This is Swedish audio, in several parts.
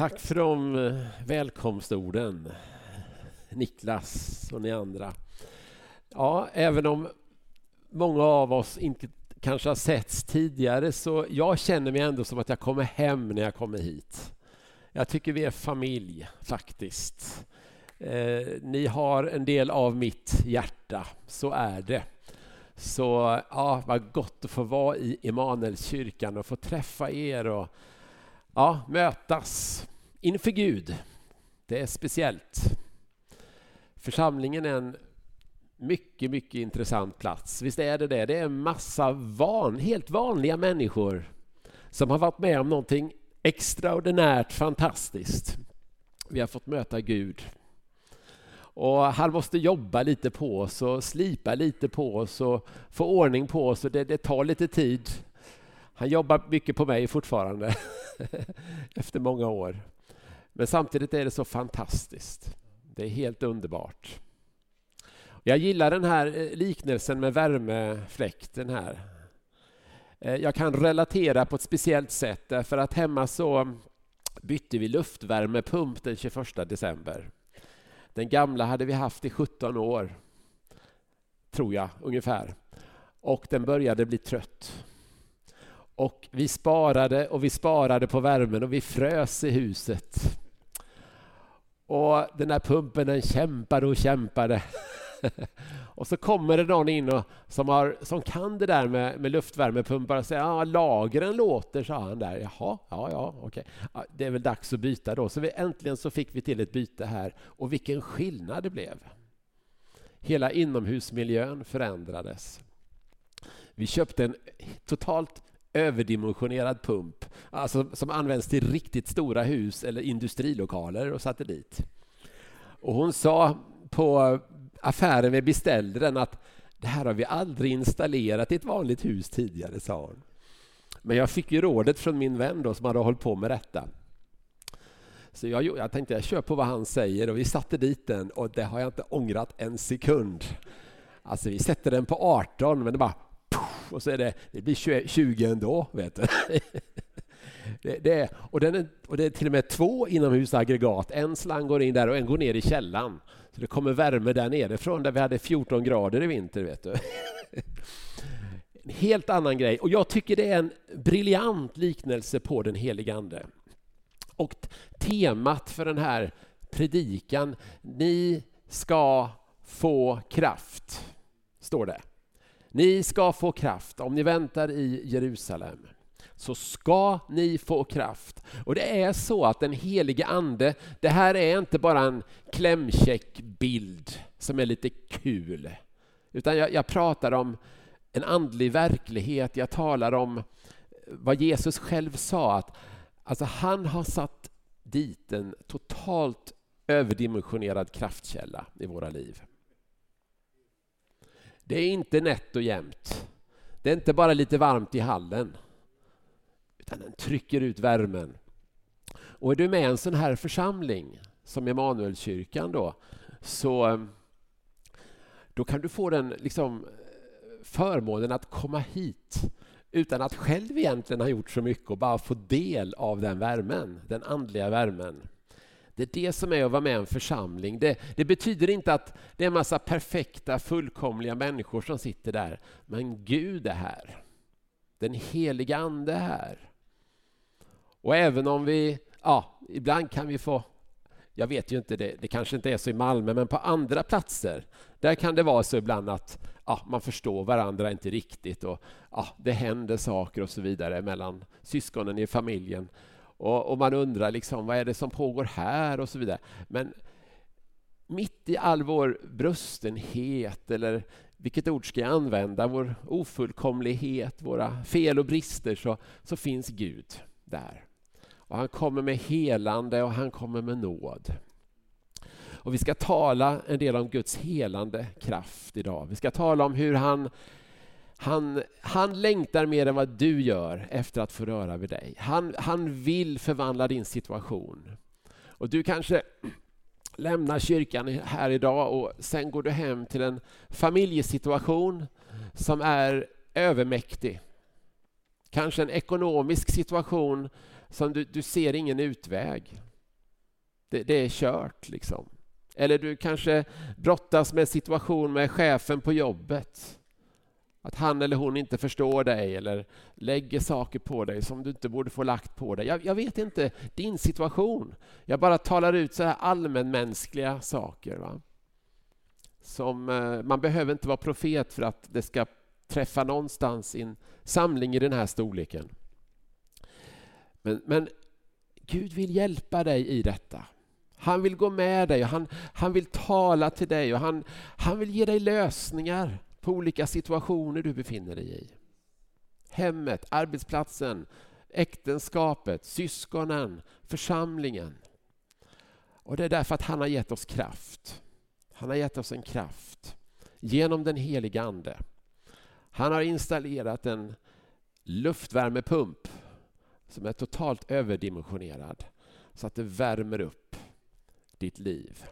Tack för de eh, välkomstorden, Niklas och ni andra. Ja, även om många av oss inte kanske har setts tidigare så jag känner mig ändå som att jag kommer hem när jag kommer hit. Jag tycker vi är familj, faktiskt. Eh, ni har en del av mitt hjärta, så är det. Så ja, vad gott att få vara i Emanuelskyrkan och få träffa er och ja, mötas inför Gud. Det är speciellt. Församlingen är en mycket, mycket intressant plats. Visst är det det? Det är en massa van, helt vanliga människor som har varit med om någonting extraordinärt fantastiskt. Vi har fått möta Gud. Och han måste jobba lite på oss och slipa lite på oss och få ordning på oss. Och det, det tar lite tid. Han jobbar mycket på mig fortfarande efter många år. Men samtidigt är det så fantastiskt. Det är helt underbart. Jag gillar den här eh, liknelsen med värmefläkten här. Eh, jag kan relatera på ett speciellt sätt därför att hemma så bytte vi luftvärmepump den 21 december. Den gamla hade vi haft i 17 år, tror jag, ungefär. Och den började bli trött. Och vi sparade och vi sparade på värmen och vi frös i huset. Och den där pumpen den kämpade och kämpade. och så kommer det någon in och, som, har, som kan det där med, med luftvärmepumpar och säger ja, lagren låter, sa han där. Jaha, ja, ja, okej. Ja, det är väl dags att byta då. Så vi, äntligen så fick vi till ett byte här och vilken skillnad det blev. Hela inomhusmiljön förändrades. Vi köpte en totalt överdimensionerad pump alltså som används till riktigt stora hus eller industrilokaler och satte dit. Och hon sa på affären vi beställde den att det här har vi aldrig installerat i ett vanligt hus tidigare, sa hon. Men jag fick ju rådet från min vän då, som hade hållit på med detta. Så jag, jag tänkte jag kör på vad han säger och vi satte dit den och det har jag inte ångrat en sekund. Alltså vi sätter den på 18 men det bara och så är det, det blir 20 ändå. Vet du. Det, det, och, den är, och det är till och med två inomhusaggregat. En slang går in där och en går ner i källan. Så det kommer värme där nerifrån där vi hade 14 grader i vinter. Vet du. En helt annan grej. Och jag tycker det är en briljant liknelse på den helige Ande. Och temat för den här predikan, ni ska få kraft, står det. Ni ska få kraft om ni väntar i Jerusalem så ska ni få kraft. Och det är så att den helige Ande, det här är inte bara en klämkäck bild som är lite kul. Utan jag, jag pratar om en andlig verklighet, jag talar om vad Jesus själv sa, att alltså han har satt dit en totalt överdimensionerad kraftkälla i våra liv. Det är inte nätt och jämnt. Det är inte bara lite varmt i hallen. Utan den trycker ut värmen. Och är du med i en sån här församling som Emanuelskyrkan då, så då kan du få den liksom förmånen att komma hit utan att själv egentligen ha gjort så mycket och bara få del av den värmen, den andliga värmen. Det är det som är att vara med i en församling. Det, det, betyder inte att det är en massa perfekta, fullkomliga människor som sitter där. Men Gud är här. Den heliga Ande är här. Och även om vi, ja, ibland kan vi få jag vet ju inte, det, det kanske inte är så i Malmö, men på andra platser där kan det vara så ibland att ja, man förstår varandra inte riktigt och ja, det händer saker och så vidare mellan syskonen i familjen. Och, och, man undrar liksom, vad är det som pågår här och så vidare. Men mitt i all vår brustenhet, eller vilket ord ska jag använda, vår ofullkomlighet, våra fel och brister, så, så finns Gud där. Och Han kommer med helande och han kommer med nåd. Och Vi ska tala en del om Guds helande kraft idag. Vi ska tala om hur han han, han längtar mer än vad du gör efter att få röra vid dig. Han, han vill förvandla din situation. Och Du kanske lämnar kyrkan här idag och sen går du hem till en familjesituation som är övermäktig. Kanske en ekonomisk situation som du, du ser ingen utväg. Det, det är kört liksom. Eller du kanske brottas med en situation med chefen på jobbet. Att han eller hon inte förstår dig eller lägger saker på dig som du inte borde få lagt på dig. Jag, jag vet inte din situation. Jag bara talar ut så här allmänmänskliga saker. Va? Som, eh, man behöver inte vara profet för att det ska träffa någonstans i en samling i den här storleken. Men, men Gud vill hjälpa dig i detta. Han vill gå med dig och han, han vill tala till dig och han, han vill ge dig lösningar på olika situationer du befinner dig i. Hemmet, arbetsplatsen, äktenskapet, syskonen, församlingen. Och Det är därför att han har gett oss kraft. Han har gett oss en kraft genom den helige Ande. Han har installerat en luftvärmepump som är totalt överdimensionerad så att det värmer upp ditt liv.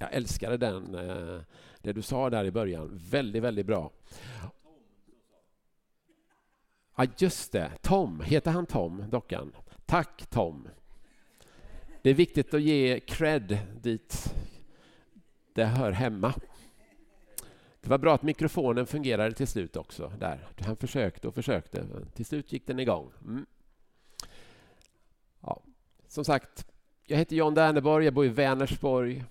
Jag älskade den, eh, det du sa där i början. Väldigt, väldigt bra. Ja, just det. Tom. Heter han Tom, dockan? Tack, Tom. Det är viktigt att ge cred dit det hör hemma. Det var bra att mikrofonen fungerade till slut också. där. Han försökte och försökte. Till slut gick den igång. Mm. Ja. Som sagt, jag heter John Derneborg, jag bor i Vänersborg.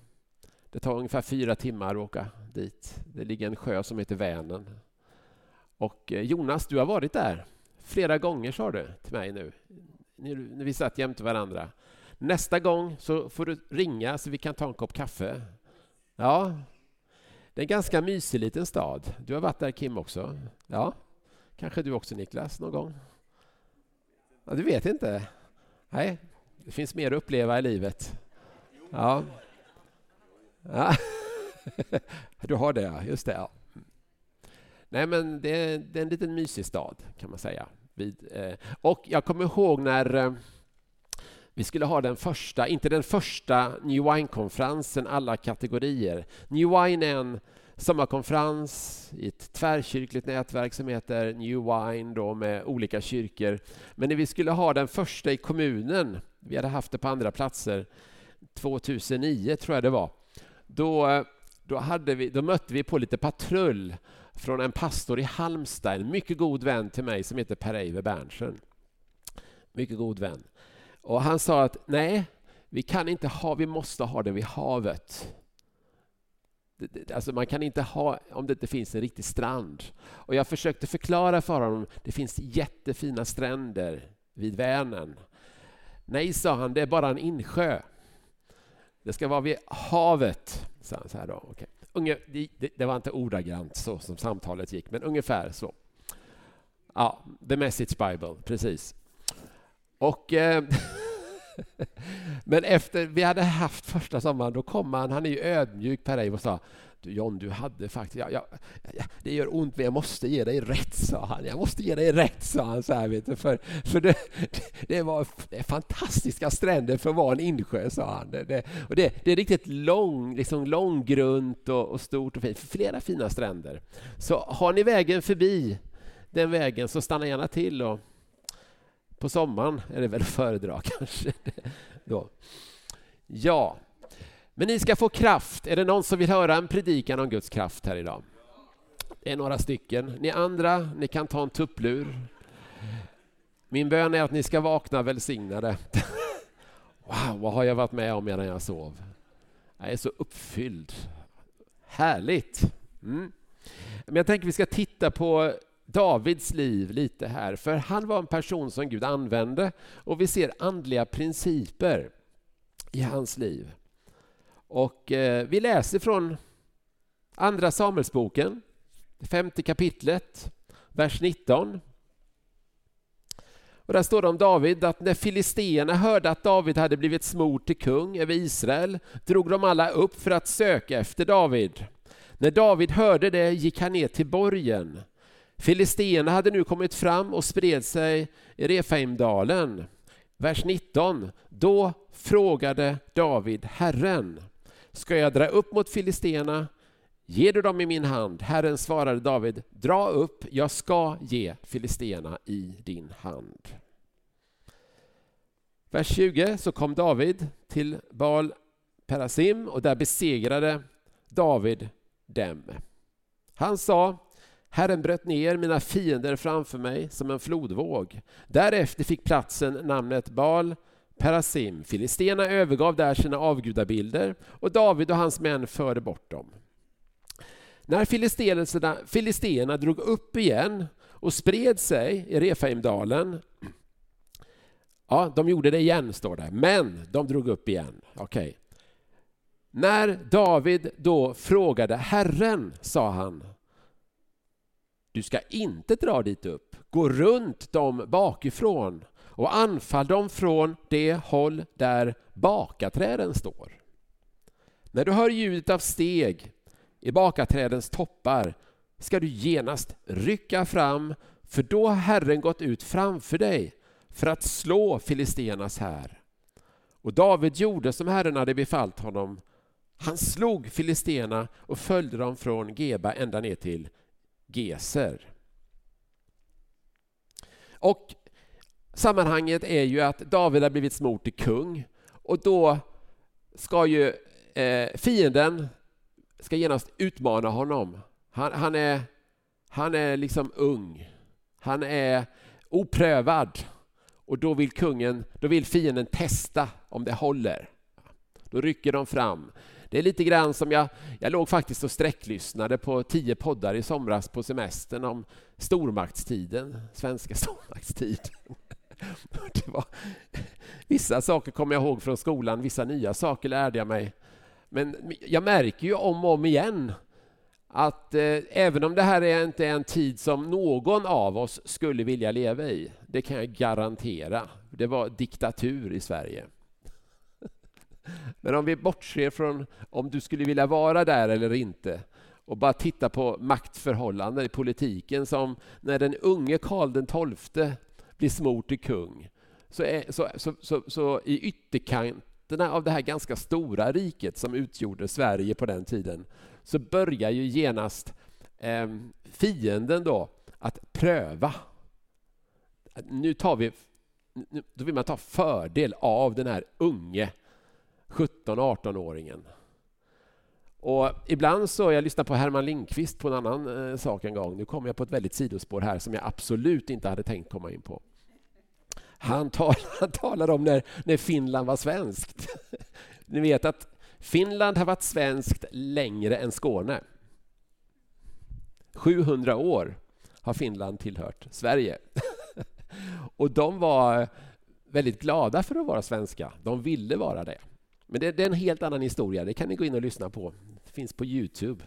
Det tar ungefär fyra timmar att åka dit. Det ligger en sjö som heter Vänern. Och eh, Jonas, du har varit där flera gånger sa du till mig nu, när vi satt jämte varandra. Nästa gång så får du ringa så vi kan ta en kopp kaffe. Ja, det är en ganska mysig liten stad. Du har varit där Kim också? Ja, kanske du också Niklas någon gång? Ja, du vet inte? Nej, det finns mer att uppleva i livet. Ja ja. Du har det, just det. Ja. Nej, men det är, det är en liten mysig stad kan man säga. Vid, eh, och jag kommer ihåg när eh, vi skulle ha den första, inte den första New Wine-konferensen, alla kategorier. New Wine är en sommarkonferens i ett tvärkyrkligt nätverk som heter New Wine då med olika kyrkor. Men när vi skulle ha den första i kommunen, vi hade haft det på andra platser, 2009 tror jag det var, då, då, hade vi, då mötte vi på lite patrull från en pastor i Halmstad, en mycket god vän till mig som heter Per-Eive Berntsen. Mycket god vän. Och han sa att nej, vi kan inte ha, vi måste ha det vid havet. Alltså man kan inte ha om det inte finns en riktig strand. Och jag försökte förklara för honom, det finns jättefina stränder vid Vänern. Nej, sa han, det är bara en insjö. Det ska vara vid havet, sa han så här då. Okay. Unge, det, det, var inte ordagrant så som samtalet gick, men ungefär så. Ja, The Message Bible, precis. Och... Eh, men efter vi hade haft första sommaren, då kom han, han är ju ödmjuk Per och sa John, du hade faktiskt... Ja, ja, det gör ont, men jag måste ge dig rätt, sa han. Jag måste ge dig rätt, sa han. Så här, vet du, för för det, det var är fantastiska stränder för att vara en insjö, sa han. Det, det, och det, det är riktigt lång, liksom långgrunt och, och stort och fint. Flera fina stränder. Så har ni vägen förbi den vägen, så stanna gärna till. Och, på sommaren är det väl att föredra kanske. Då. Ja, men ni ska få kraft. Är det någon som vill höra en predikan om Guds kraft här idag? Det är några stycken. Ni andra, ni kan ta en tupplur. Min bön är att ni ska vakna välsignade. Wow, vad har jag varit med om medan jag sov? Jag är så uppfylld. Härligt! Mm. Men jag tänker vi ska titta på Davids liv lite här, för han var en person som Gud använde och vi ser andliga principer i hans liv. Och eh, vi läser från Andra Samuelsboken, femte kapitlet, vers 19. Och där står det om David att när filisteerna hörde att David hade blivit smord till kung över Israel drog de alla upp för att söka efter David. När David hörde det gick han ner till borgen. Filisteerna hade nu kommit fram och spred sig i Refaimdalen. Vers 19. Då frågade David Herren Ska jag dra upp mot filisterna? Ger du dem i min hand? Herren svarade David, dra upp, jag ska ge filisterna i din hand. Vers 20, så kom David till Baal Perasim och där besegrade David dem. Han sa Herren bröt ner mina fiender framför mig som en flodvåg. Därefter fick platsen namnet Baal Perasim. Filisterna övergav där sina avgudabilder och David och hans män förde bort dem. När filisterna drog upp igen och spred sig i Refaimdalen Ja, de gjorde det igen, står det. Men de drog upp igen. Okej. Okay. När David då frågade Herren, sa han, du ska inte dra dit upp. Gå runt dem bakifrån och anfall dem från det håll där bakaträden står. När du hör ljudet av steg i bakaträdens toppar ska du genast rycka fram, för då har Herren gått ut framför dig för att slå filisternas här. Och David gjorde som Herren hade befallt honom. Han slog filisterna och följde dem från Geba ända ner till Geser. Och sammanhanget är ju att David har blivit smort till kung och då ska ju eh, fienden ska genast utmana honom. Han, han, är, han är liksom ung. Han är oprövad. Och då vill kungen, då vill fienden testa om det håller. Då rycker de fram. Det är lite grann som jag, jag låg faktiskt och sträcklyssnade på tio poddar i somras på semestern om stormaktstiden, svenska stormaktstiden. Det var, vissa saker kommer jag ihåg från skolan, vissa nya saker lärde jag mig. Men jag märker ju om och om igen att eh, även om det här är inte är en tid som någon av oss skulle vilja leva i, det kan jag garantera. Det var diktatur i Sverige. Men om vi bortser från om du skulle vilja vara där eller inte och bara titta på maktförhållanden i politiken som när den unge Karl XII till smord till kung så, är, så, så, så, så i ytterkanterna av det här ganska stora riket som utgjorde Sverige på den tiden så börjar ju genast eh, fienden då att pröva. Nu tar vi, nu, då vill man ta fördel av den här unge 17-18-åringen. Och ibland så, jag lyssnade på Herman Lindqvist på en annan eh, sak en gång. Nu kommer jag på ett väldigt sidospår här som jag absolut inte hade tänkt komma in på. Han, tal, han talar om när, när Finland var svenskt. Ni vet att Finland har varit svenskt längre än Skåne. 700 år har Finland tillhört Sverige. Och de var väldigt glada för att vara svenska. De ville vara det. Men det, det, är en helt annan historia. Det kan ni gå in och lyssna på. Det finns på Youtube.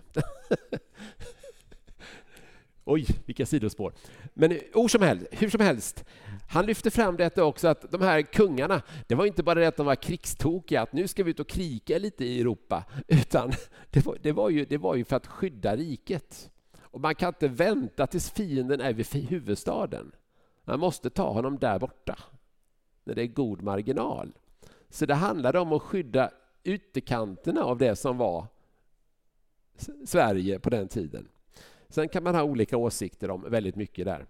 Oj, vilka sidospår. Men hur som helst, hur som helst han lyfter fram detta också att de här kungarna, det var inte bara det att de var krigstokiga, att nu ska vi ut och kriga lite i Europa, utan det var, det var, ju, det var ju för att skydda riket. Och man kan inte vänta tills fienden är vid huvudstaden. Man måste ta honom där borta, när det är god marginal. Så det handlade om att skydda ytterkanterna av det som var Sverige på den tiden. Sen kan man ha olika åsikter om väldigt mycket där.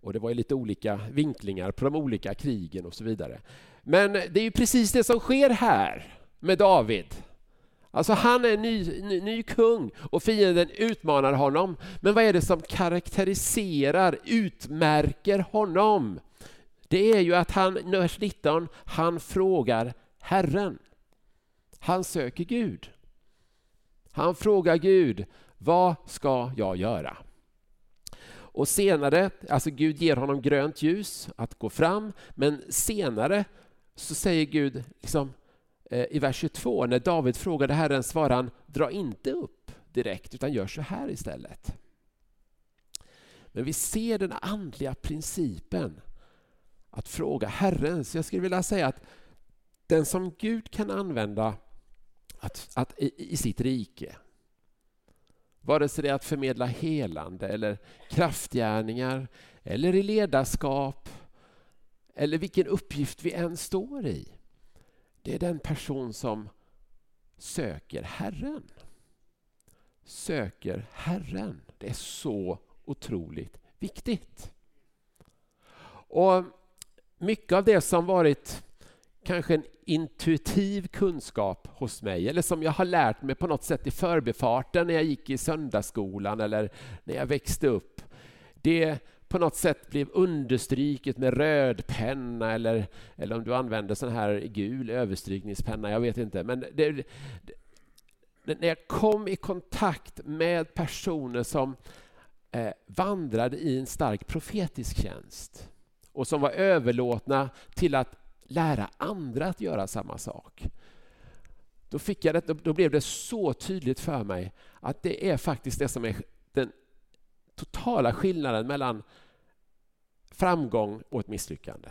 Och det var lite olika vinklingar på de olika krigen och så vidare. Men det är ju precis det som sker här med David. Alltså han är ny, ny, ny, kung och fienden utmanar honom. Men vad är det som karaktäriserar, utmärker honom? Det är ju att han, vers 19, han frågar Herren. Han söker Gud. Han frågar Gud, vad ska jag göra? Och senare, alltså Gud ger honom grönt ljus att gå fram, men senare så säger Gud liksom, eh, i vers 22, när David frågade Herren svarar han, dra inte upp direkt, utan gör så här istället. Men vi ser den andliga principen att fråga Herren. Så jag skulle vilja säga att den som Gud kan använda att, att i, i sitt rike, Vare sig det är att förmedla helande eller kraftgärningar eller i ledarskap eller vilken uppgift vi än står i. Det är den person som söker Herren. Söker Herren. Det är så otroligt viktigt. Och Mycket av det som varit kanske en intuitiv kunskap hos mig eller som jag har lärt mig på något sätt i förbifarten när jag gick i söndagsskolan eller när jag växte upp. Det på något sätt blev understryket med röd penna eller, eller om du använder sån här gul överstrykningspenna, jag vet inte. Men det, det, när jag kom i kontakt med personer som eh, vandrade i en stark profetisk tjänst och som var överlåtna till att lära andra att göra samma sak. Då, fick jag det, då blev det så tydligt för mig att det är faktiskt det som är den totala skillnaden mellan framgång och ett misslyckande.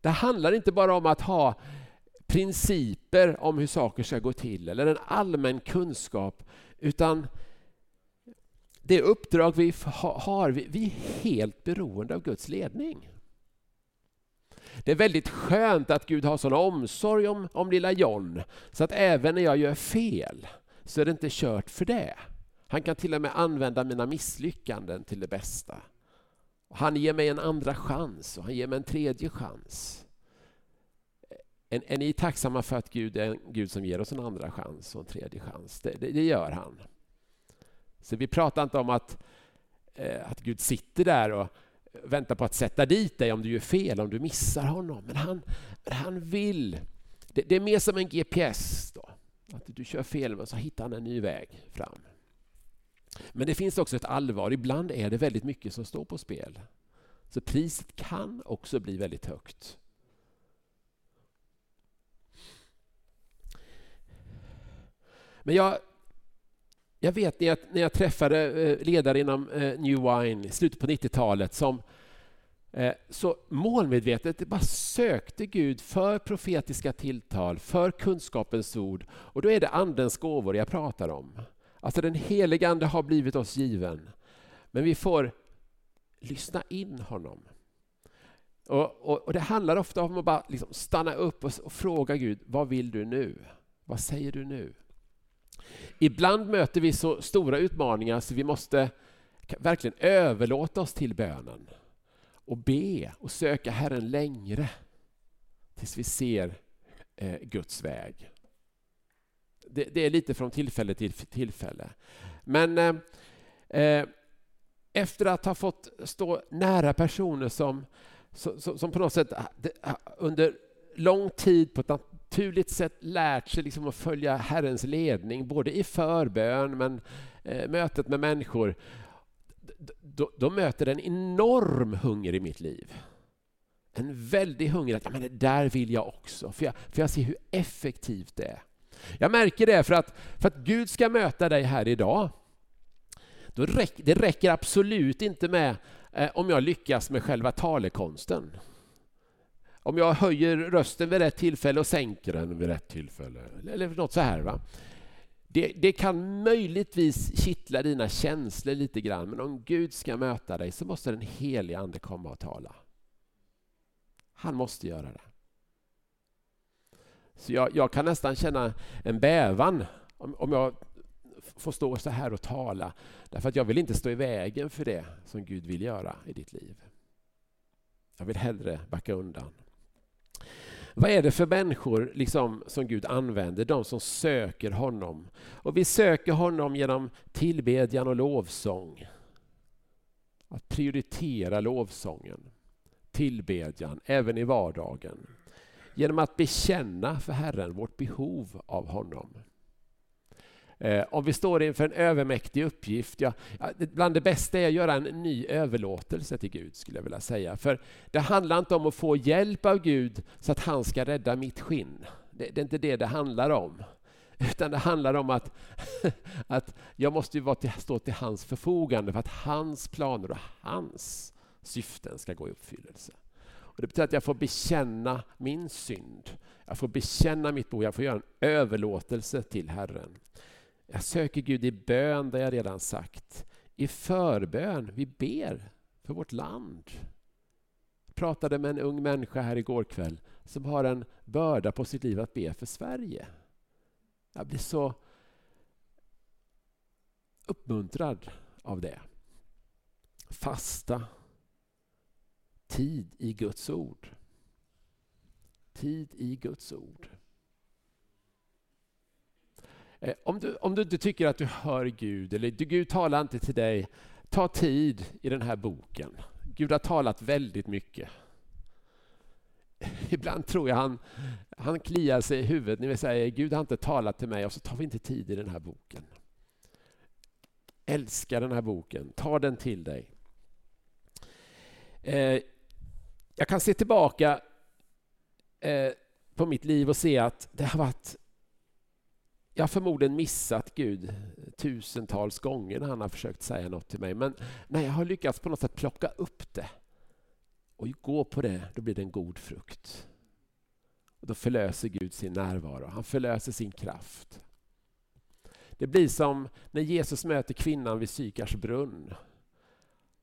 Det handlar inte bara om att ha principer om hur saker ska gå till eller en allmän kunskap utan det uppdrag vi har, vi är helt beroende av Guds ledning. Det är väldigt skönt att Gud har sån omsorg om, om lilla John så att även när jag gör fel så är det inte kört för det. Han kan till och med använda mina misslyckanden till det bästa. Han ger mig en andra chans och han ger mig en tredje chans. Är, är ni tacksamma för att Gud är en Gud som ger oss en andra chans och en tredje chans? Det, det, det gör han. Så vi pratar inte om att, eh, att Gud sitter där och väntar på att sätta dit dig om du gör fel, om du missar honom. Men han, han vill. Det, det är mer som en GPS. Då. Att du kör fel, men så hittar han en ny väg fram. Men det finns också ett allvar. Ibland är det väldigt mycket som står på spel. Så priset kan också bli väldigt högt. Men jag, jag vet när jag, när jag träffade eh, ledare inom eh, New Wine i slutet på 90-talet som eh, så målmedvetet bara sökte Gud för profetiska tilltal, för kunskapens ord. Och då är det Andens gåvor jag pratar om. Alltså den helige Ande har blivit oss given. Men vi får lyssna in honom. Och, och, och Det handlar ofta om att bara liksom stanna upp och, och, fråga Gud, vad vill du nu? Vad säger du nu? Ibland möter vi så stora utmaningar så vi måste verkligen överlåta oss till bönen och be och söka Herren längre tills vi ser eh, Guds väg det, det, är lite från tillfälle till tillfälle. Men eh, eh efter att ha fått stå nära personer som, som, som på något sätt under lång tid på ett naturligt sätt lärt sig liksom att följa Herrens ledning, både i förbön men eh, mötet med människor, då, då möter en enorm hunger i mitt liv. En väldig hunger att ja, men det där vill jag också, för jag, för jag ser hur effektivt det är. Jag märker det för att, för att Gud ska möta dig här idag. Då räck, det räcker absolut inte med eh, om jag lyckas med själva talekonsten. Om jag höjer rösten vid rätt tillfälle och sänker den vid rätt tillfälle. Eller något så här. Va? Det, det, kan möjligtvis kittla dina känslor lite grann men om Gud ska möta dig så måste den helige Ande komma och tala. Han måste göra det. Så jag, jag, kan nästan känna en bävan om, om jag får stå så här och tala. Därför att jag vill inte stå i vägen för det som Gud vill göra i ditt liv. Jag vill hellre backa undan. Vad är det för människor liksom, som Gud använder? De som söker honom. Och Vi söker honom genom tillbedjan och lovsång. Att prioritera lovsången, tillbedjan, även i vardagen genom att bekänna för Herren vårt behov av honom. Eh, om vi står inför en övermäktig uppgift, ja, bland det bästa är att göra en ny överlåtelse till Gud, skulle jag vilja säga. För det handlar inte om att få hjälp av Gud så att han ska rädda mitt skinn. Det, det är inte det det handlar om. Utan det handlar om att, att jag måste vara till, stå till hans förfogande för att hans planer och hans syften ska gå i uppfyllelse. Och det betyder att jag får bekänna min synd. Jag får bekänna mitt behov, jag får göra en överlåtelse till Herren. Jag söker Gud i bön, det har jag redan sagt. I förbön, vi ber för vårt land. Jag pratade med en ung människa här igår kväll som har en börda på sitt liv att be för Sverige. Jag blir så uppmuntrad av det. Fasta tid i Guds ord. Tid i Guds ord. Eh, om du, om du inte tycker att du hör Gud, eller Gud talar inte till dig, ta tid i den här boken. Gud har talat väldigt mycket. Ibland tror jag han, han kliar sig i huvudet när vi säger Gud har inte talat till mig och så tar vi inte tid i den här boken. Älska den här boken, ta den till dig. Eh, jag kan se tillbaka eh, på mitt liv och se att det har varit jag har förmodligen missat Gud tusentals gånger när han har försökt säga något till mig. Men när jag har lyckats på något sätt plocka upp det och gå på det, då blir det en god frukt. Och då förlöser Gud sin närvaro, han förlöser sin kraft. Det blir som när Jesus möter kvinnan vid Sykars brunn.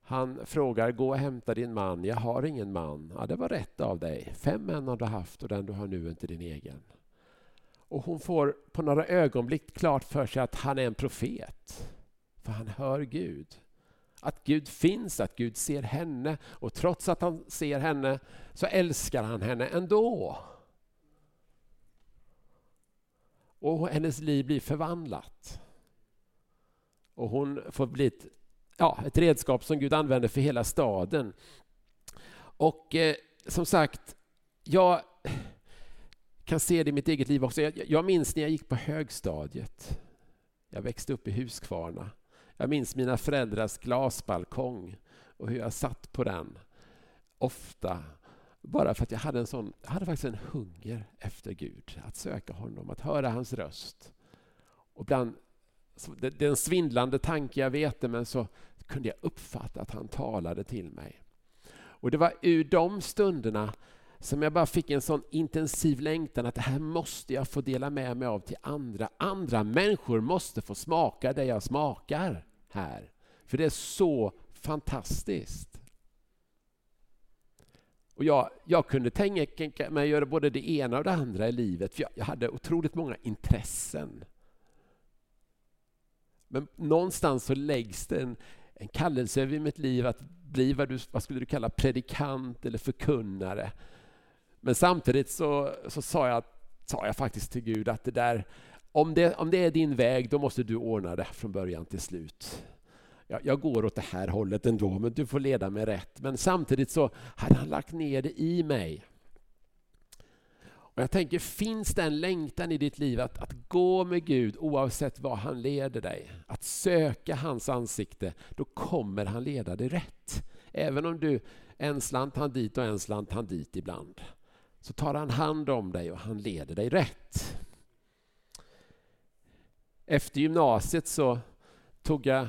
Han frågar, gå och hämta din man. Jag har ingen man. Ja, det var rätt av dig. Fem män har du haft och den du har nu är inte din egen. Och hon får på några ögonblick klart för sig att han är en profet. För han hör Gud. Att Gud finns, att Gud ser henne. Och trots att han ser henne så älskar han henne ändå. Och hennes liv blir förvandlat. Och hon får bli ett, ja, ett redskap som Gud använder för hela staden. Och eh, som sagt, jag kan se det i mitt eget liv också. Jag, jag minns när jag gick på högstadiet. Jag växte upp i Huskvarna. Jag minns mina föräldrars glasbalkong och hur jag satt på den ofta. Bara för att jag hade en sån, jag hade faktiskt en hunger efter Gud. Att söka honom, att höra hans röst. Och bland det, det är en svindlande tanke, jag vet det, men så kunde jag uppfatta att han talade till mig. Och det var ur de stunderna som jag bara fick en sån intensiv längtan att det här måste jag få dela med mig av till andra. Andra människor måste få smaka det jag smakar här. För det är så fantastiskt. Och jag, jag kunde tänka mig att göra både det ena och det andra i livet, för jag, jag hade otroligt många intressen. Men någonstans så läggs det en, en kallelse över mitt liv att bli vad, du, vad skulle du kalla predikant eller förkunnare. Men samtidigt så, så sa, jag, sa jag faktiskt till Gud att det där, om det, om det är din väg, då måste du ordna det från början till slut. Jag, jag går åt det här hållet ändå, men du får leda mig rätt. Men samtidigt så hade han lagt ner det i mig. Och jag tänker, finns det en längtan i ditt liv att, att gå med Gud oavsett var han leder dig? Att söka hans ansikte, då kommer han leda dig rätt. Även om du en slant han dit och en slant han dit ibland så tar han hand om dig och han leder dig rätt. Efter gymnasiet så tog jag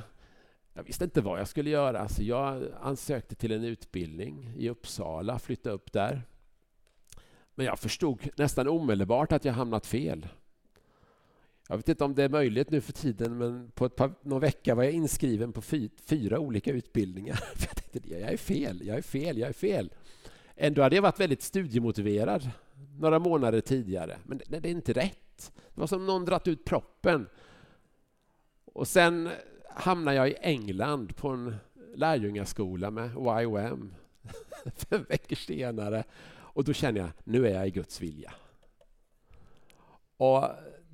jag visste inte vad jag skulle göra, så jag ansökte till en utbildning i Uppsala, flyttade upp där. Men jag förstod nästan omedelbart att jag hamnat fel. Jag vet inte om det är möjligt nu för tiden, men på ett par, någon vecka var jag inskriven på fy, fyra olika utbildningar. Jag tänkte, jag är fel, jag är fel, jag är fel. Ändå hade jag varit väldigt studiemotiverad några månader tidigare. Men det, det är inte rätt. Det var som någon dratt ut proppen. Och sen hamnade jag i England på en lärjungaskola med YOM fem veckor senare. Och då känner jag, nu är jag i Guds vilja. Och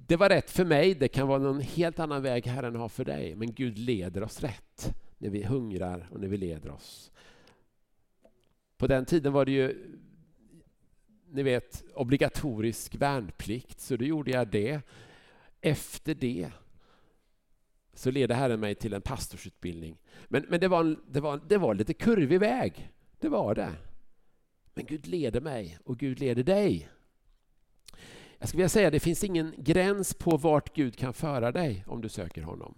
det var rätt för mig, det kan vara någon helt annan väg Herren har för dig. Men Gud leder oss rätt när vi hungrar och när vi leder oss. På den tiden var det ju ni vet, obligatorisk värnplikt, så då gjorde jag det. Efter det så ledde Herren mig till en pastorsutbildning. Men, men det, var, det, var, det var lite kurvig väg, det var det. Men Gud leder mig och Gud leder dig. Jag skulle vilja säga att det finns ingen gräns på vart Gud kan föra dig om du söker honom.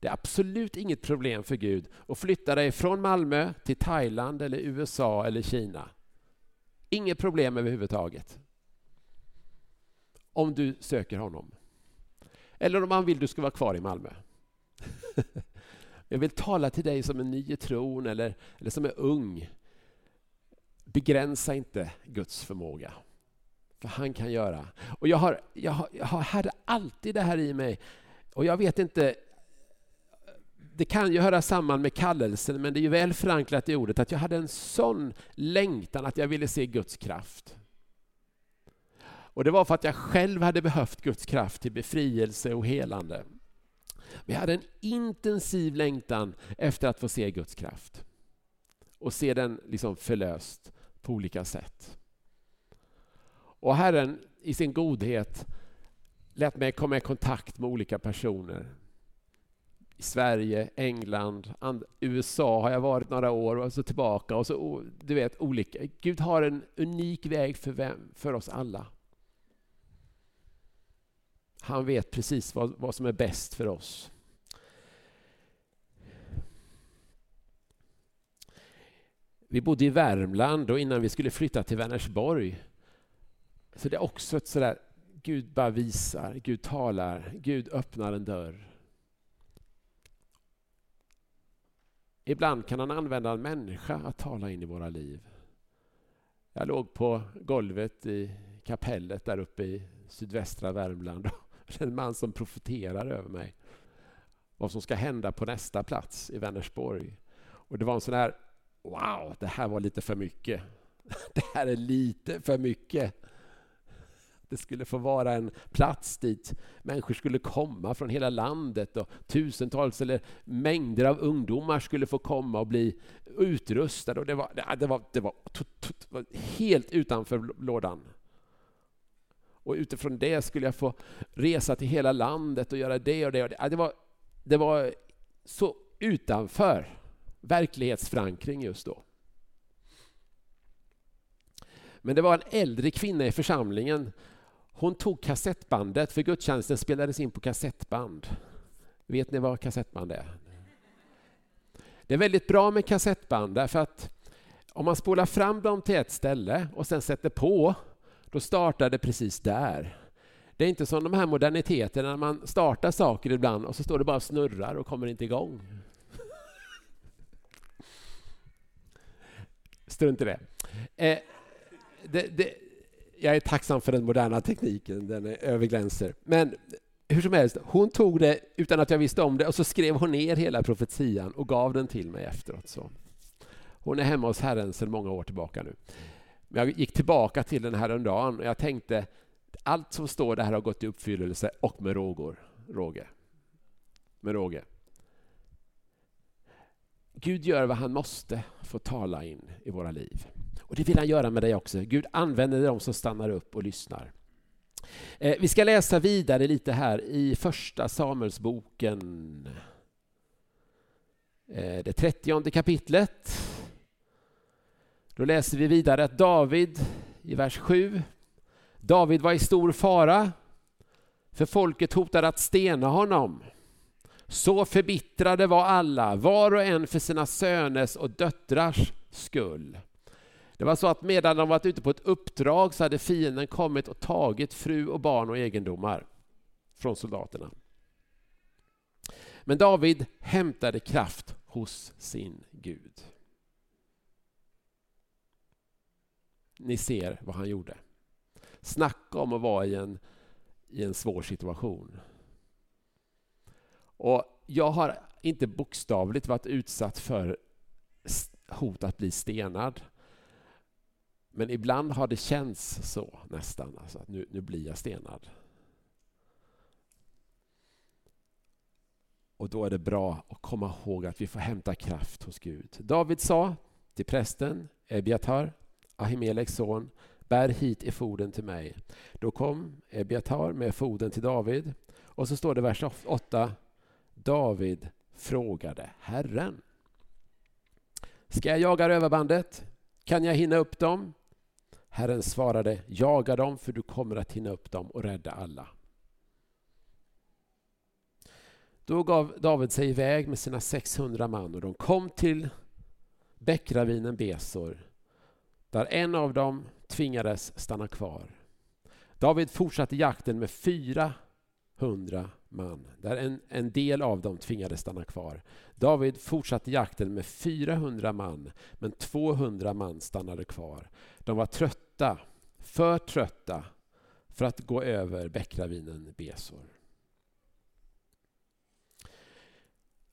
Det är absolut inget problem för Gud att flytta dig från Malmö till Thailand, eller USA eller Kina. Inget problem överhuvudtaget. Om du söker honom. Eller om han vill du ska vara kvar i Malmö. Jag vill tala till dig som är ny i tron eller, eller som är ung. Begränsa inte Guds förmåga. För han kan göra. Och jag, har, jag, har, jag hade alltid det här i mig. Och jag vet inte, det kan ju höra samman med kallelsen, men det är ju väl förankrat i ordet att jag hade en sån längtan att jag ville se Guds kraft. Och det var för att jag själv hade behövt Guds kraft till befrielse och helande. Men jag hade en intensiv längtan efter att få se Guds kraft. Och se den liksom förlöst på olika sätt. Och Herren i sin godhet lät mig komma i kontakt med olika personer. I Sverige, England, USA har jag varit några år och så tillbaka. och så Du vet, olika. Gud har en unik väg för, vem, för oss alla. Han vet precis vad, vad som är bäst för oss. Vi bodde i Värmland och innan vi skulle flytta till Vänersborg så det är också ett sådär, Gud bara visar, Gud talar, Gud öppnar en dörr. Ibland kan han använda en människa att tala in i våra liv. Jag låg på golvet i kapellet där uppe i sydvästra Värmland och en man som profeterar över mig vad som ska hända på nästa plats i Vänersborg. Och det var en sån här Wow, det här var lite för mycket. Det här är lite för mycket. Det skulle få vara en plats dit människor skulle komma från hela landet och tusentals eller mängder av ungdomar skulle få komma och bli utrustade. Och det, var, det, var, det, var, det var helt utanför lådan. Och utifrån det skulle jag få resa till hela landet och göra det och det. Och det. Det, var, det var så utanför verklighetsförankring just då. Men det var en äldre kvinna i församlingen. Hon tog kassettbandet, för gudstjänsten spelades in på kassettband. Vet ni vad kassettband är? Det är väldigt bra med kassettband därför att om man spolar fram dem till ett ställe och sen sätter på, då startar det precis där. Det är inte som de här moderniteterna när man startar saker ibland och så står det bara och snurrar och kommer inte igång. Strunt i det. Eh, det, det. Jag är tacksam för den moderna tekniken, den är överglänser. Men hur som helst, hon tog det utan att jag visste om det och så skrev hon ner hela profetian och gav den till mig efteråt. Så. Hon är hemma hos Herren sedan många år tillbaka nu. Men jag gick tillbaka till den här dagen och jag tänkte allt som står där har gått i uppfyllelse och med rågor, råge. Med råge. Gud gör vad han måste för att tala in i våra liv. Och det vill han göra med dig också. Gud använder dem som stannar upp och lyssnar. Eh, vi ska läsa vidare lite här i första Samuelsboken. Eh, det trettionde kapitlet. Då läser vi vidare att David i vers 7. David var i stor fara för folket hotade att stena honom. Så förbittrade var alla, var och en för sina söners och döttrars skull. Det var så att medan de varit ute på ett uppdrag så hade fienden kommit och tagit fru och barn och egendomar från soldaterna. Men David hämtade kraft hos sin Gud. Ni ser vad han gjorde. Snacka om att vara i en, i en svår situation. Och jag har inte bokstavligt varit utsatt för hot att bli stenad. Men ibland har det känts så nästan, alltså att nu, nu blir jag stenad. Och då är det bra att komma ihåg att vi får hämta kraft hos Gud. David sa till prästen Ebiatar, Ahimeleks son, bär hit i foden till mig. Då kom Ebiatar med foden till David. Och så står det vers 8 David frågade Herren. Ska jag jaga rövarbandet? Kan jag hinna upp dem? Herren svarade, jaga dem för du kommer att hinna upp dem och rädda alla. Då gav David sig iväg med sina 600 man och de kom till bäckravinen Besor där en av dem tvingades stanna kvar. David fortsatte jakten med 400 man, där en, en del av dem tvingades stanna kvar. David fortsatte jakten med 400 man, men 200 man stannade kvar. De var trötta, för trötta, för att gå över bäckravinen Besor.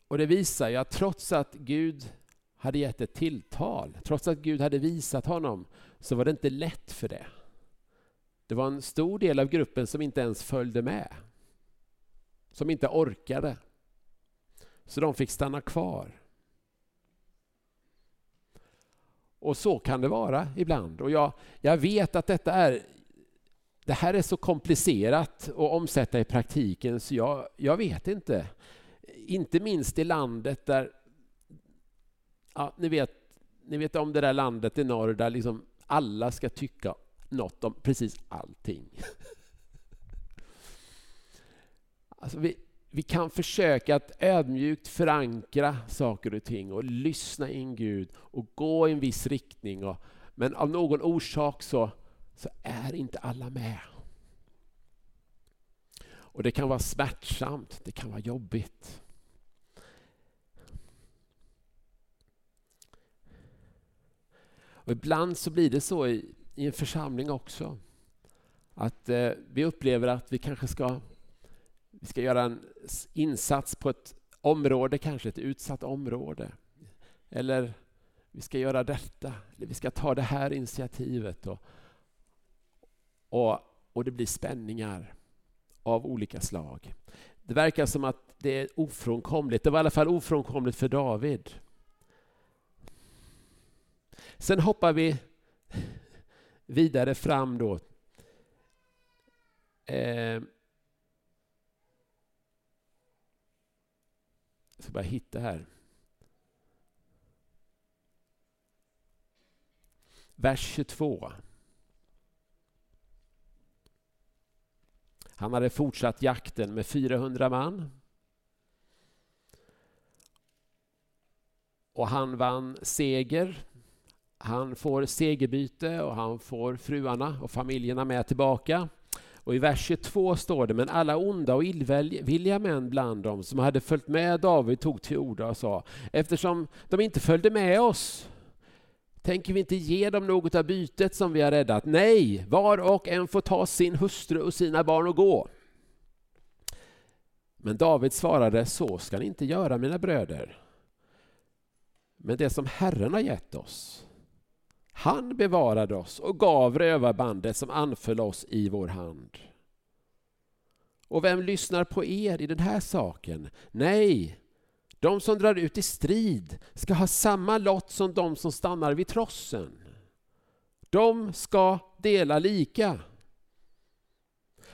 Och det visar ju att trots att Gud hade gett ett tilltal, trots att Gud hade visat honom, så var det inte lätt för det. det var en stor del av gruppen som inte ens följde med. Som inte orkade. Så de fick stanna kvar. Och så kan det vara ibland. Och jag, jag vet att detta är det här är så komplicerat att omsätta i praktiken så jag, jag vet inte. Inte minst i landet där... Ja, ni, vet, ni vet om det där landet i norr där liksom alla ska tycka något om precis allting. Alltså vi, vi kan försöka att ödmjukt förankra saker och ting och lyssna in Gud och gå i en viss riktning. Och, men av någon orsak så, så är inte alla med. Och det kan vara smärtsamt, det kan vara jobbigt. Och ibland så blir det så i, i en församling också. Att eh, vi upplever att vi kanske ska, vi ska göra en insats på ett område, kanske ett utsatt område. Eller vi ska göra detta, eller vi ska ta det här initiativet. Och, och, och det blir spänningar av olika slag. Det verkar som att det är ofrånkomligt. Det var i alla fall ofrånkomligt för David. Sen hoppar vi vidare fram då. Eh, jag ska bara hitta här. Vers 22. Han hade fortsatt jakten med 400 man. Och han vann seger. Han får segerbyte och han får fruarna och familjerna med tillbaka. Och I vers 22 står det, men alla onda och illvilliga män bland dem som hade följt med David tog till orda och sa, eftersom de inte följde med oss Tänker vi inte ge dem något av bytet som vi har räddat? Nej, var och en får ta sin hustru och sina barn och gå. Men David svarade, så ska ni inte göra mina bröder. Men det som Herren har gett oss, han bevarade oss och gav rövarbandet som anföll oss i vår hand. Och vem lyssnar på er i den här saken? Nej, de som drar ut i strid ska ha samma lott som de som stannar vid trossen. De ska dela lika.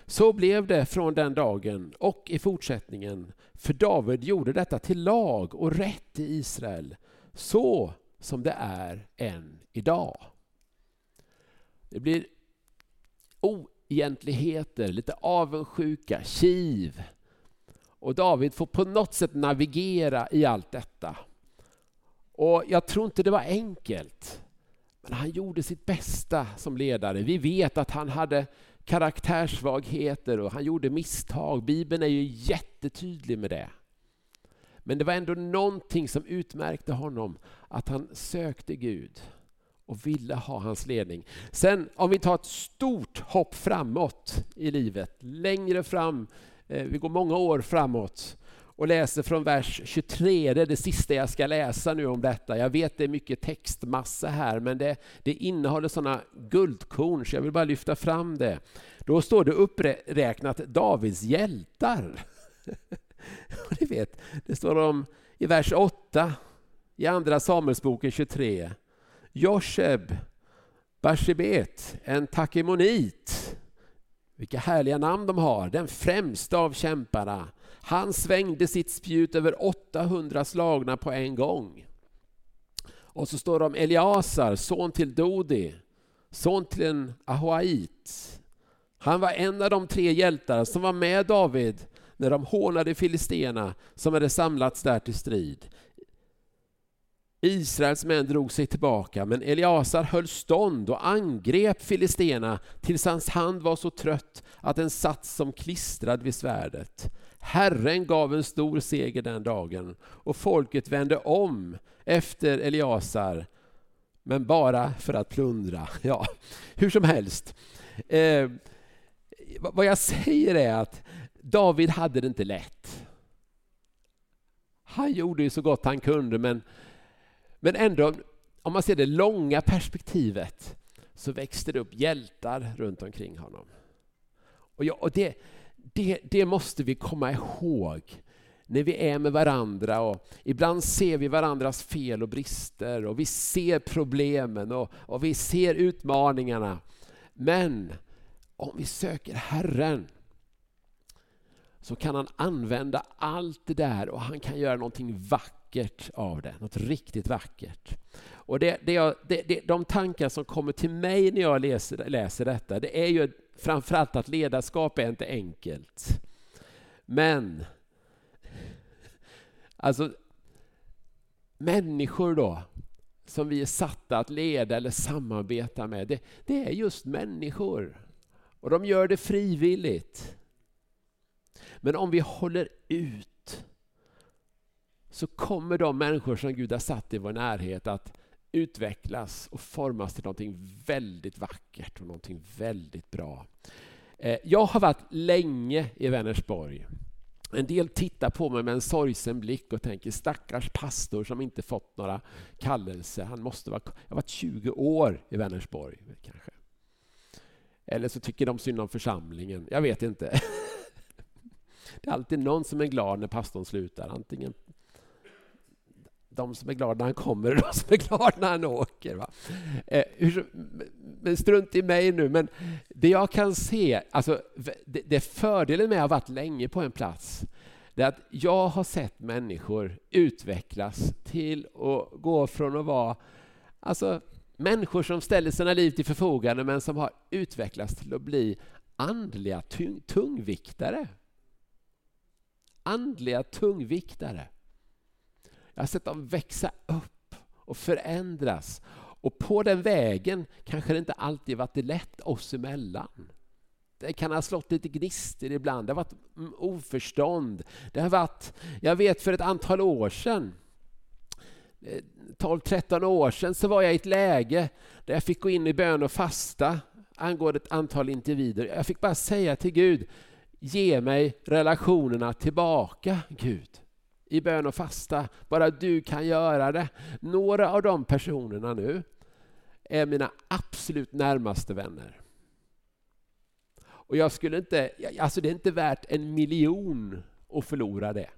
Så blev det från den dagen och i fortsättningen, för David gjorde detta till lag och rätt i Israel, så som det är än idag. Det blir oegentligheter, lite avundsjuka, kiv, och David får på något sätt navigera i allt detta. Och Jag tror inte det var enkelt. Men han gjorde sitt bästa som ledare. Vi vet att han hade karaktärssvagheter och han gjorde misstag. Bibeln är ju jättetydlig med det. Men det var ändå någonting som utmärkte honom, att han sökte Gud och ville ha hans ledning. Sen om vi tar ett stort hopp framåt i livet, längre fram Eh, vi går många år framåt och läser från vers 23. Det är det sista jag ska läsa nu om detta. Jag vet det är mycket textmassa här, men det, det innehåller sådana guldkorn, så jag vill bara lyfta fram det. Då står det uppräknat Davids hjältar. och ni vet, det står om i vers 8 i Andra Samuelsboken 23. Josheb, Barsebet, en takemonit vilka härliga namn de har. Den främsta av kämparna. Han svängde sitt spjut över 800 slagna på en gång. Och så står det om Eliasar, son till Dodi, son till en Ahoait. Han var en av de tre hjältar som var med David när de hånade filisterna som hade samlats där till strid. Israels män drog sig tillbaka, men Eliasar höll stånd och angrep filisterna tills hans hand var så trött att den satt som klistrad vid svärdet. Herren gav en stor seger den dagen och folket vände om efter Eliasar, men bara för att plundra. Ja, hur som helst. Eh, vad jag säger är att David hade det inte lätt. Han gjorde ju så gott han kunde, men men ändå, om man ser det långa perspektivet så växte det upp hjältar runt omkring honom. Och, ja, och det, det, det måste vi komma ihåg när vi är med varandra. Och ibland ser vi varandras fel och brister och vi ser problemen och, och vi ser utmaningarna. Men om vi söker Herren så kan han använda allt det där och han kan göra någonting vackert av det. Något riktigt vackert. Och det, det, jag, det, det, de tankar som kommer till mig när jag läser, läser detta, det är ju framförallt att ledarskap är inte enkelt. Men, alltså människor då, som vi är satta att leda eller samarbeta med, det, det är just människor. Och de gör det frivilligt. Men om vi håller ut så kommer de människor som Gud har satt i vår närhet att utvecklas och formas till någonting väldigt vackert och någonting väldigt bra. Eh, jag har varit länge i Vänersborg. En del tittar på mig med en sorgsen blick och tänker stackars pastor som inte fått några kallelser. Han måste vara, jag har varit 20 år i Vänersborg kanske. Eller så tycker de synd om församlingen. Jag vet inte. Det är alltid någon som är glad när pastorn slutar. Antingen de som är glada när han kommer och de som är glada när han åker. Va? Eh, men strunt i mig nu, men det jag kan se, alltså, det, det fördelen med att ha varit länge på en plats, det är att jag har sett människor utvecklas till att gå från att vara alltså, människor som ställer sina liv till förfogande men som har utvecklats till att bli andliga tung, tungviktare. Andliga tungviktare. Jag har sett dem växa upp och förändras. Och på den vägen kanske det inte alltid varit lätt oss emellan. Det kan ha slått lite gnistor ibland, det har varit oförstånd. Det har varit, jag vet för ett antal år sedan eh, 12-13 år sedan så var jag i ett läge där jag fick gå in i bön och fasta angående ett antal individer. Jag fick bara säga till Gud, ge mig relationerna tillbaka Gud. I bön och fasta, bara du kan göra det. Några av de personerna nu är mina absolut närmaste vänner. Och jag skulle inte, alltså det är inte värt en miljon att förlora det.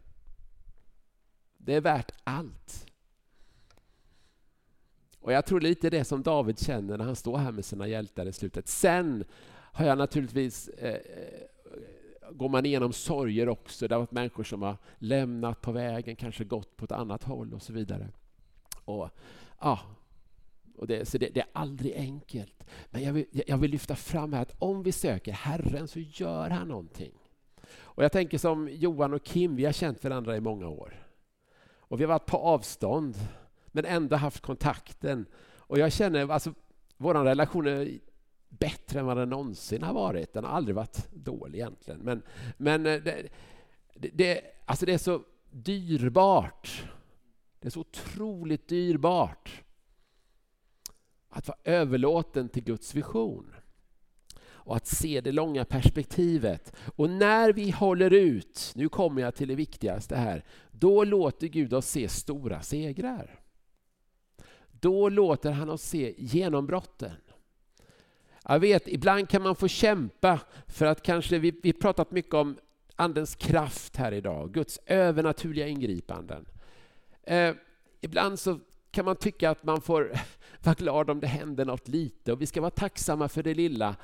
Det är värt allt. Och jag tror lite det som David känner när han står här med sina hjältar i slutet. Sen har jag naturligtvis eh, eh går man igenom sorger också. Det har varit människor som har lämnat på vägen, kanske gått på ett annat håll och så vidare. Och, ja, och det, så det, det, är aldrig enkelt. Men jag vill, jag vill lyfta fram här att om vi söker Herren så gör han någonting. Och jag tänker som Johan och Kim, vi har känt varandra i många år. Och vi har varit på avstånd men ändå haft kontakten. Och jag känner, alltså, vår relation är bättre än vad den någonsin har varit. Den har aldrig varit dålig egentligen. Men, men eh, det, det, alltså det är så dyrbart. Det är så otroligt dyrbart att vara överlåten till Guds vision och att se det långa perspektivet. Och när vi håller ut, nu kommer jag till det viktigaste här, då låter Gud oss se stora segrar. Då låter han oss se genombrotten. Jag vet, ibland kan man få kämpa för att kanske, vi, vi pratat mycket om Andens kraft här idag, Guds övernaturliga ingripanden. Eh, ibland så kan man tycka att man får vara glad om det händer något lite och vi ska vara tacksamma för det lilla.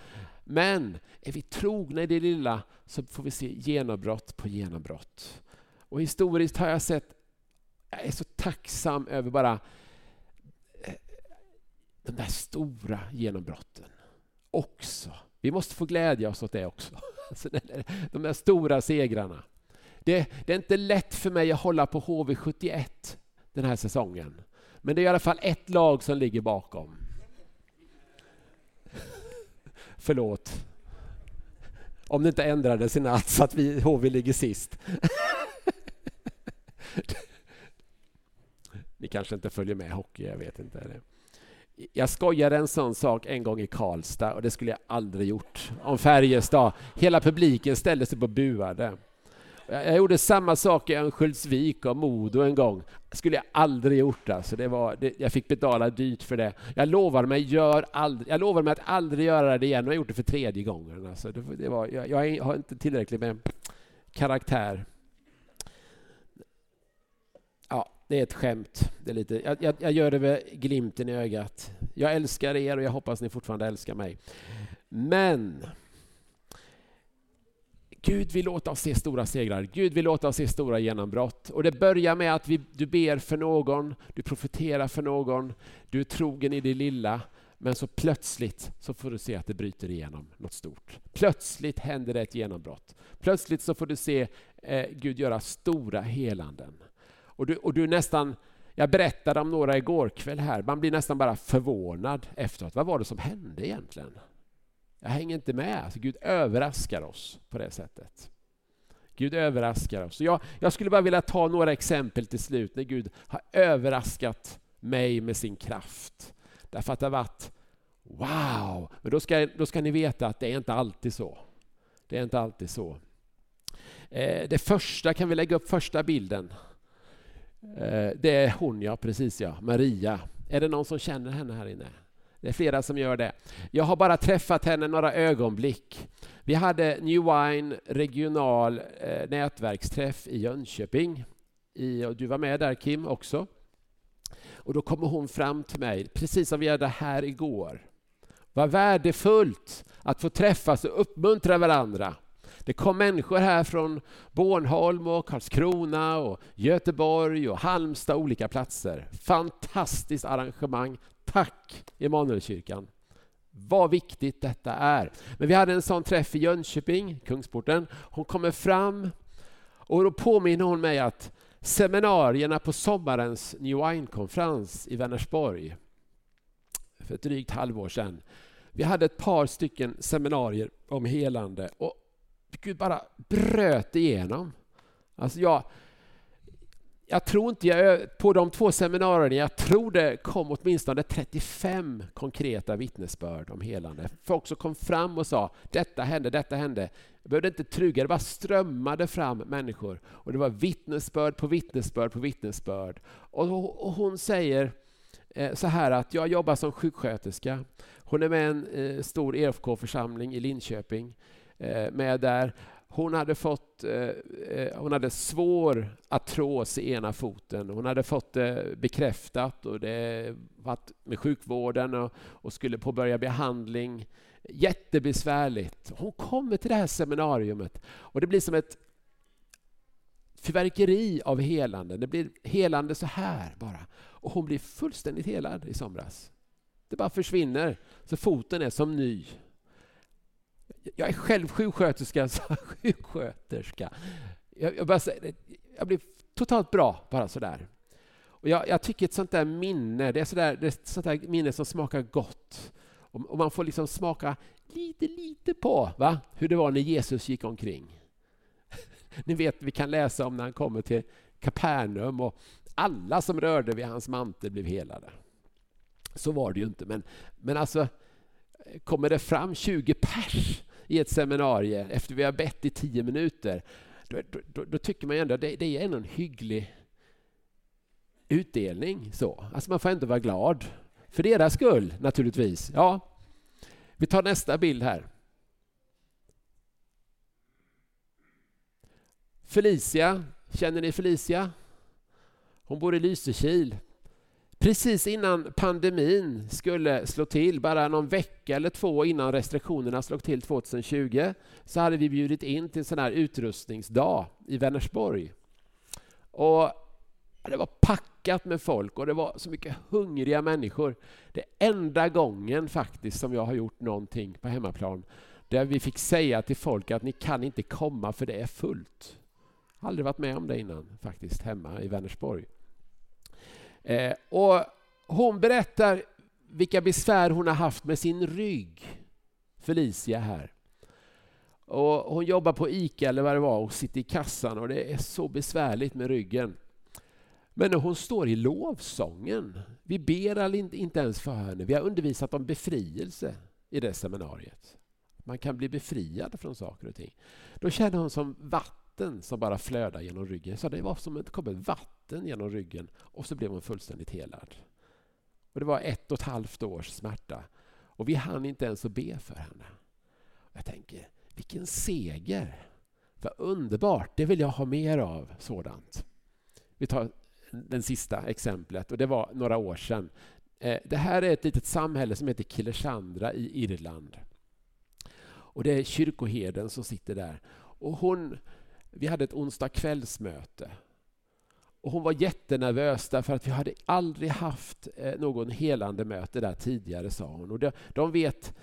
Men är vi trogna i det lilla så får vi se genombrott på genombrott. Och historiskt har jag sett, jag är så tacksam över bara eh, de där stora genombrotten också. Vi måste få glädja oss åt det också. Alltså, de där stora segrarna. Det, det, är inte lätt för mig att hålla på HV71 den här säsongen. Men det är i alla fall ett lag som ligger bakom. Förlåt. Om det inte ändrades i natt så att vi, HV ligger sist. Ni kanske inte följer med hockey, jag vet inte. Jag skojade en sån sak en gång i Karlstad och det skulle jag aldrig gjort om Färjestad. Hela publiken ställde sig upp och buade. Jag gjorde samma sak i Örnsköldsvik och Modo en gång. Det skulle jag aldrig gjort. Alltså. Det var, det, jag fick betala dyrt för det. Jag lovar mig, gör aldrig, jag lovar mig att aldrig göra det igen. Jag har gjort det för tredje gången. Alltså. Det, det var, jag, jag har inte tillräckligt med karaktär. Ja, det är ett skämt. Det är lite, jag, jag, jag gör det med glimten i ögat. Jag älskar er och jag hoppas ni fortfarande älskar mig. Men Gud vill låta oss se stora segrar. Gud vill låta oss se stora genombrott. Och det börjar med att vi, du ber för någon, du profeterar för någon, du är trogen i det lilla. Men så plötsligt så får du se att det bryter igenom något stort. Plötsligt händer det ett genombrott. Plötsligt så får du se eh, Gud göra stora helanden. Och du, och du nästan, jag berättade om några igår kväll här, man blir nästan bara förvånad efteråt. Vad var det som hände egentligen? Jag hänger inte med. Alltså, Gud överraskar oss på det sättet. Gud överraskar oss. Jag, jag skulle bara vilja ta några exempel till slut när Gud har överraskat mig med sin kraft. Därför att det har varit wow! Men då ska, då ska ni veta att det är inte alltid så. Det är inte alltid så. Eh, det första, kan vi lägga upp första bilden? Eh, det är hon, ja precis ja, Maria. Är det någon som känner henne här inne? Det är flera som gör det. Jag har bara träffat henne några ögonblick. Vi hade New Wine regional eh, nätverksträff i Jönköping. I, och du var med där Kim också. Och då kommer hon fram till mig, precis som vi hade här igår. Vad värdefullt att få träffas och uppmuntra varandra. Det kom människor här från Bornholm, och Karlskrona, och Göteborg och Halmstad och olika platser. Fantastiskt arrangemang. Tack Emanuelkyrkan! Vad viktigt detta är. Men vi hade en sån träff i Jönköping, Kungsporten. Hon kommer fram och då påminner hon mig att seminarierna på sommarens New Wine-konferens i Vänersborg för ett drygt halvår sedan. Vi hade ett par stycken seminarier om helande och Gud bara bröt igenom. Alltså jag, jag tror inte jag, på de två seminarierna, jag tror det kom åtminstone 35 konkreta vittnesbörd om helande. Folk som kom fram och sa detta hände, detta hände. Jag behövde inte truga, det bara strömmade fram människor. Och det var vittnesbörd på vittnesbörd på vittnesbörd. Och, och hon säger eh, så här att jag jobbar som sjuksköterska. Hon är med i en eh, stor EFK-församling i Linköping. Eh, med där. Hon hade fått eh, eh, hon hade svår artros i ena foten. Hon hade fått det bekräftat och det varit med sjukvården och, och skulle påbörja behandling. Jättebesvärligt. Hon kommer till det här seminariet och det blir som ett fyrverkeri av helande. Det blir helande så här bara. Och hon blir fullständigt helad i somras. Det bara försvinner, så foten är som ny. Jag är själv sjuksköterska, så sjuksköterska. Jag, jag, bara, jag blir totalt bra bara sådär. Och jag, jag tycker ett sånt där minne, det är, sådär, det är ett sånt där minne som smakar gott. Och, och, man får liksom smaka lite, lite på va? hur det var när Jesus gick omkring. Ni vet, vi kan läsa om när han kommer till Kapernaum och alla som rörde vid hans mantel blev helade. Så var det ju inte, men, men alltså kommer det fram 20 pers i ett seminarium efter vi har bett i tio minuter, då, då, då tycker man ändå att det, det är ändå en hygglig utdelning. Så. Alltså man får ändå vara glad. För deras skull, naturligtvis. Ja. Vi tar nästa bild här. Felicia, känner ni Felicia? Hon bor i Lysekil. Precis innan pandemin skulle slå till, bara någon vecka eller två innan restriktionerna slog till 2020, så hade vi bjudit in till en sån här utrustningsdag i Vänersborg. Och det var packat med folk och det var så mycket hungriga människor. Det är enda gången faktiskt som jag har gjort någonting på hemmaplan där vi fick säga till folk att ni kan inte komma för det är fullt. Jag har aldrig varit med om det innan faktiskt hemma i Vänersborg. Eh, och hon berättar vilka besvär hon har haft med sin rygg, Felicia här. Och hon jobbar på ICA eller vad det var och sitter i kassan och det är så besvärligt med ryggen. Men när hon står i lovsången, vi ber inte ens för henne, vi har undervisat om befrielse i det seminariet. Man kan bli befriad från saker och ting. Då känner hon som vatten vatten som bara flödade genom ryggen. Så det var som att det kom ett vatten genom ryggen och så blev hon fullständigt helad. Och det var ett och ett halvt års smärta. Och vi hann inte ens att be för henne. Jag tänker, vilken seger! Vad underbart, det vill jag ha mer av sådant. Vi tar det sista exemplet och det var några år sedan. Eh, det här är ett litet samhälle som heter Kilesandra i Irland. Och det är kyrkoherden som sitter där. Och hon, vi hade ett onsdag kvällsmöte. Och hon var jättenervös därför att vi hade aldrig haft eh, någon helande möte där tidigare, sa hon. Och de, de vet,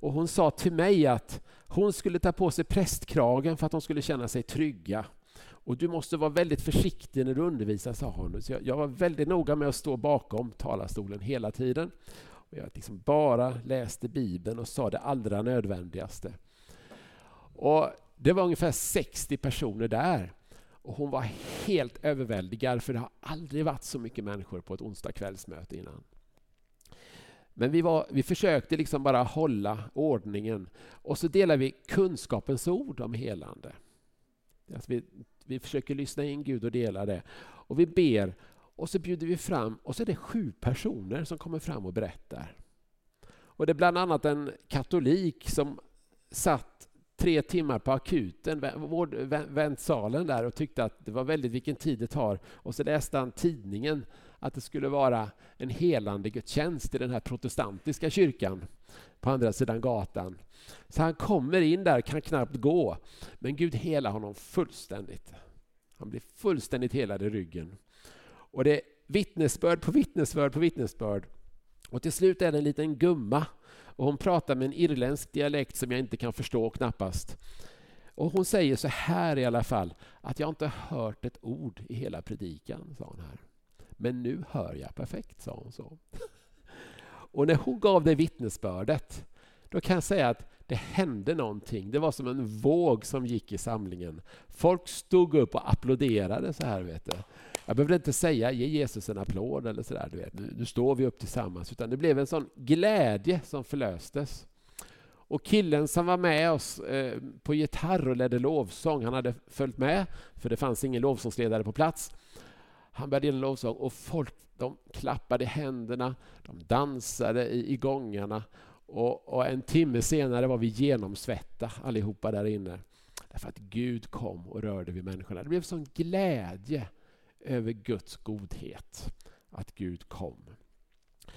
och hon sa till mig att hon skulle ta på sig prästkragen för att de skulle känna sig trygga. Och du måste vara väldigt försiktig när du undervisar, sa hon. Så jag, jag var väldigt noga med att stå bakom talarstolen hela tiden. Och jag liksom bara läste Bibeln och sa det allra nödvändigaste. Och det var ungefär 60 personer där. Och hon var helt överväldigad för det har aldrig varit så mycket människor på ett onsdag kvällsmöte innan. Men vi, var, vi försökte liksom bara hålla ordningen och så delar vi kunskapens ord om helande. Alltså vi, vi försöker lyssna in Gud och dela det. Och vi ber och så bjuder vi fram och så är det sju personer som kommer fram och berättar. Och det är bland annat en katolik som satt tre timmar på akuten, väntsalen där och tyckte att det var väldigt vilken tid det tar. Och så läste han tidningen att det skulle vara en helande gudstjänst i den här protestantiska kyrkan på andra sidan gatan. Så han kommer in där, kan knappt gå. Men Gud helar honom fullständigt. Han blir fullständigt helad i ryggen. Och det är vittnesbörd på vittnesbörd på vittnesbörd. Och till slut är det en liten gumma och hon pratar med en irländsk dialekt som jag inte kan förstå knappast. Och hon säger så här i alla fall, att jag inte hört ett ord i hela predikan, sa hon här. Men nu hör jag perfekt, sa hon så. Och när hon gav det vittnesbördet, då kan jag säga att det hände någonting. Det var som en våg som gick i samlingen. Folk stod upp och applåderade så här, vet du. Jag behövde inte säga ge Jesus en applåd eller sådär, du vet. Nu, nu står vi upp tillsammans. Utan det blev en sån glädje som förlöstes. Och killen som var med oss eh, på gitarr och ledde lovsång, han hade följt med, för det fanns ingen lovsångsledare på plats. Han började en lovsång och folk de klappade händerna, de dansade i, i gångarna och, och, en timme senare var vi genomsvetta allihopa där inne. Därför att Gud kom och rörde vid människorna. Det blev sån glädje över Guds godhet, att Gud kom.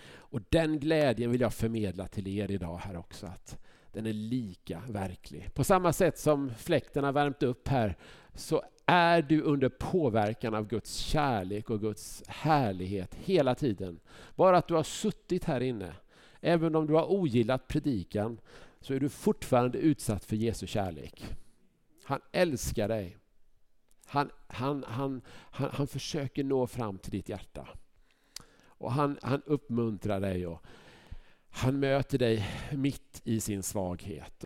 Och den glädjen vill jag förmedla till er idag här också. Att den är lika verklig. På samma sätt som fläkten har värmt upp här så är du under påverkan av Guds kärlek och Guds härlighet hela tiden. Bara att du har suttit här inne, även om du har ogillat predikan, så är du fortfarande utsatt för Jesu kärlek. Han älskar dig. Han, han, han, han, han försöker nå fram till ditt hjärta. Och han, han uppmuntrar dig och han möter dig mitt i sin svaghet.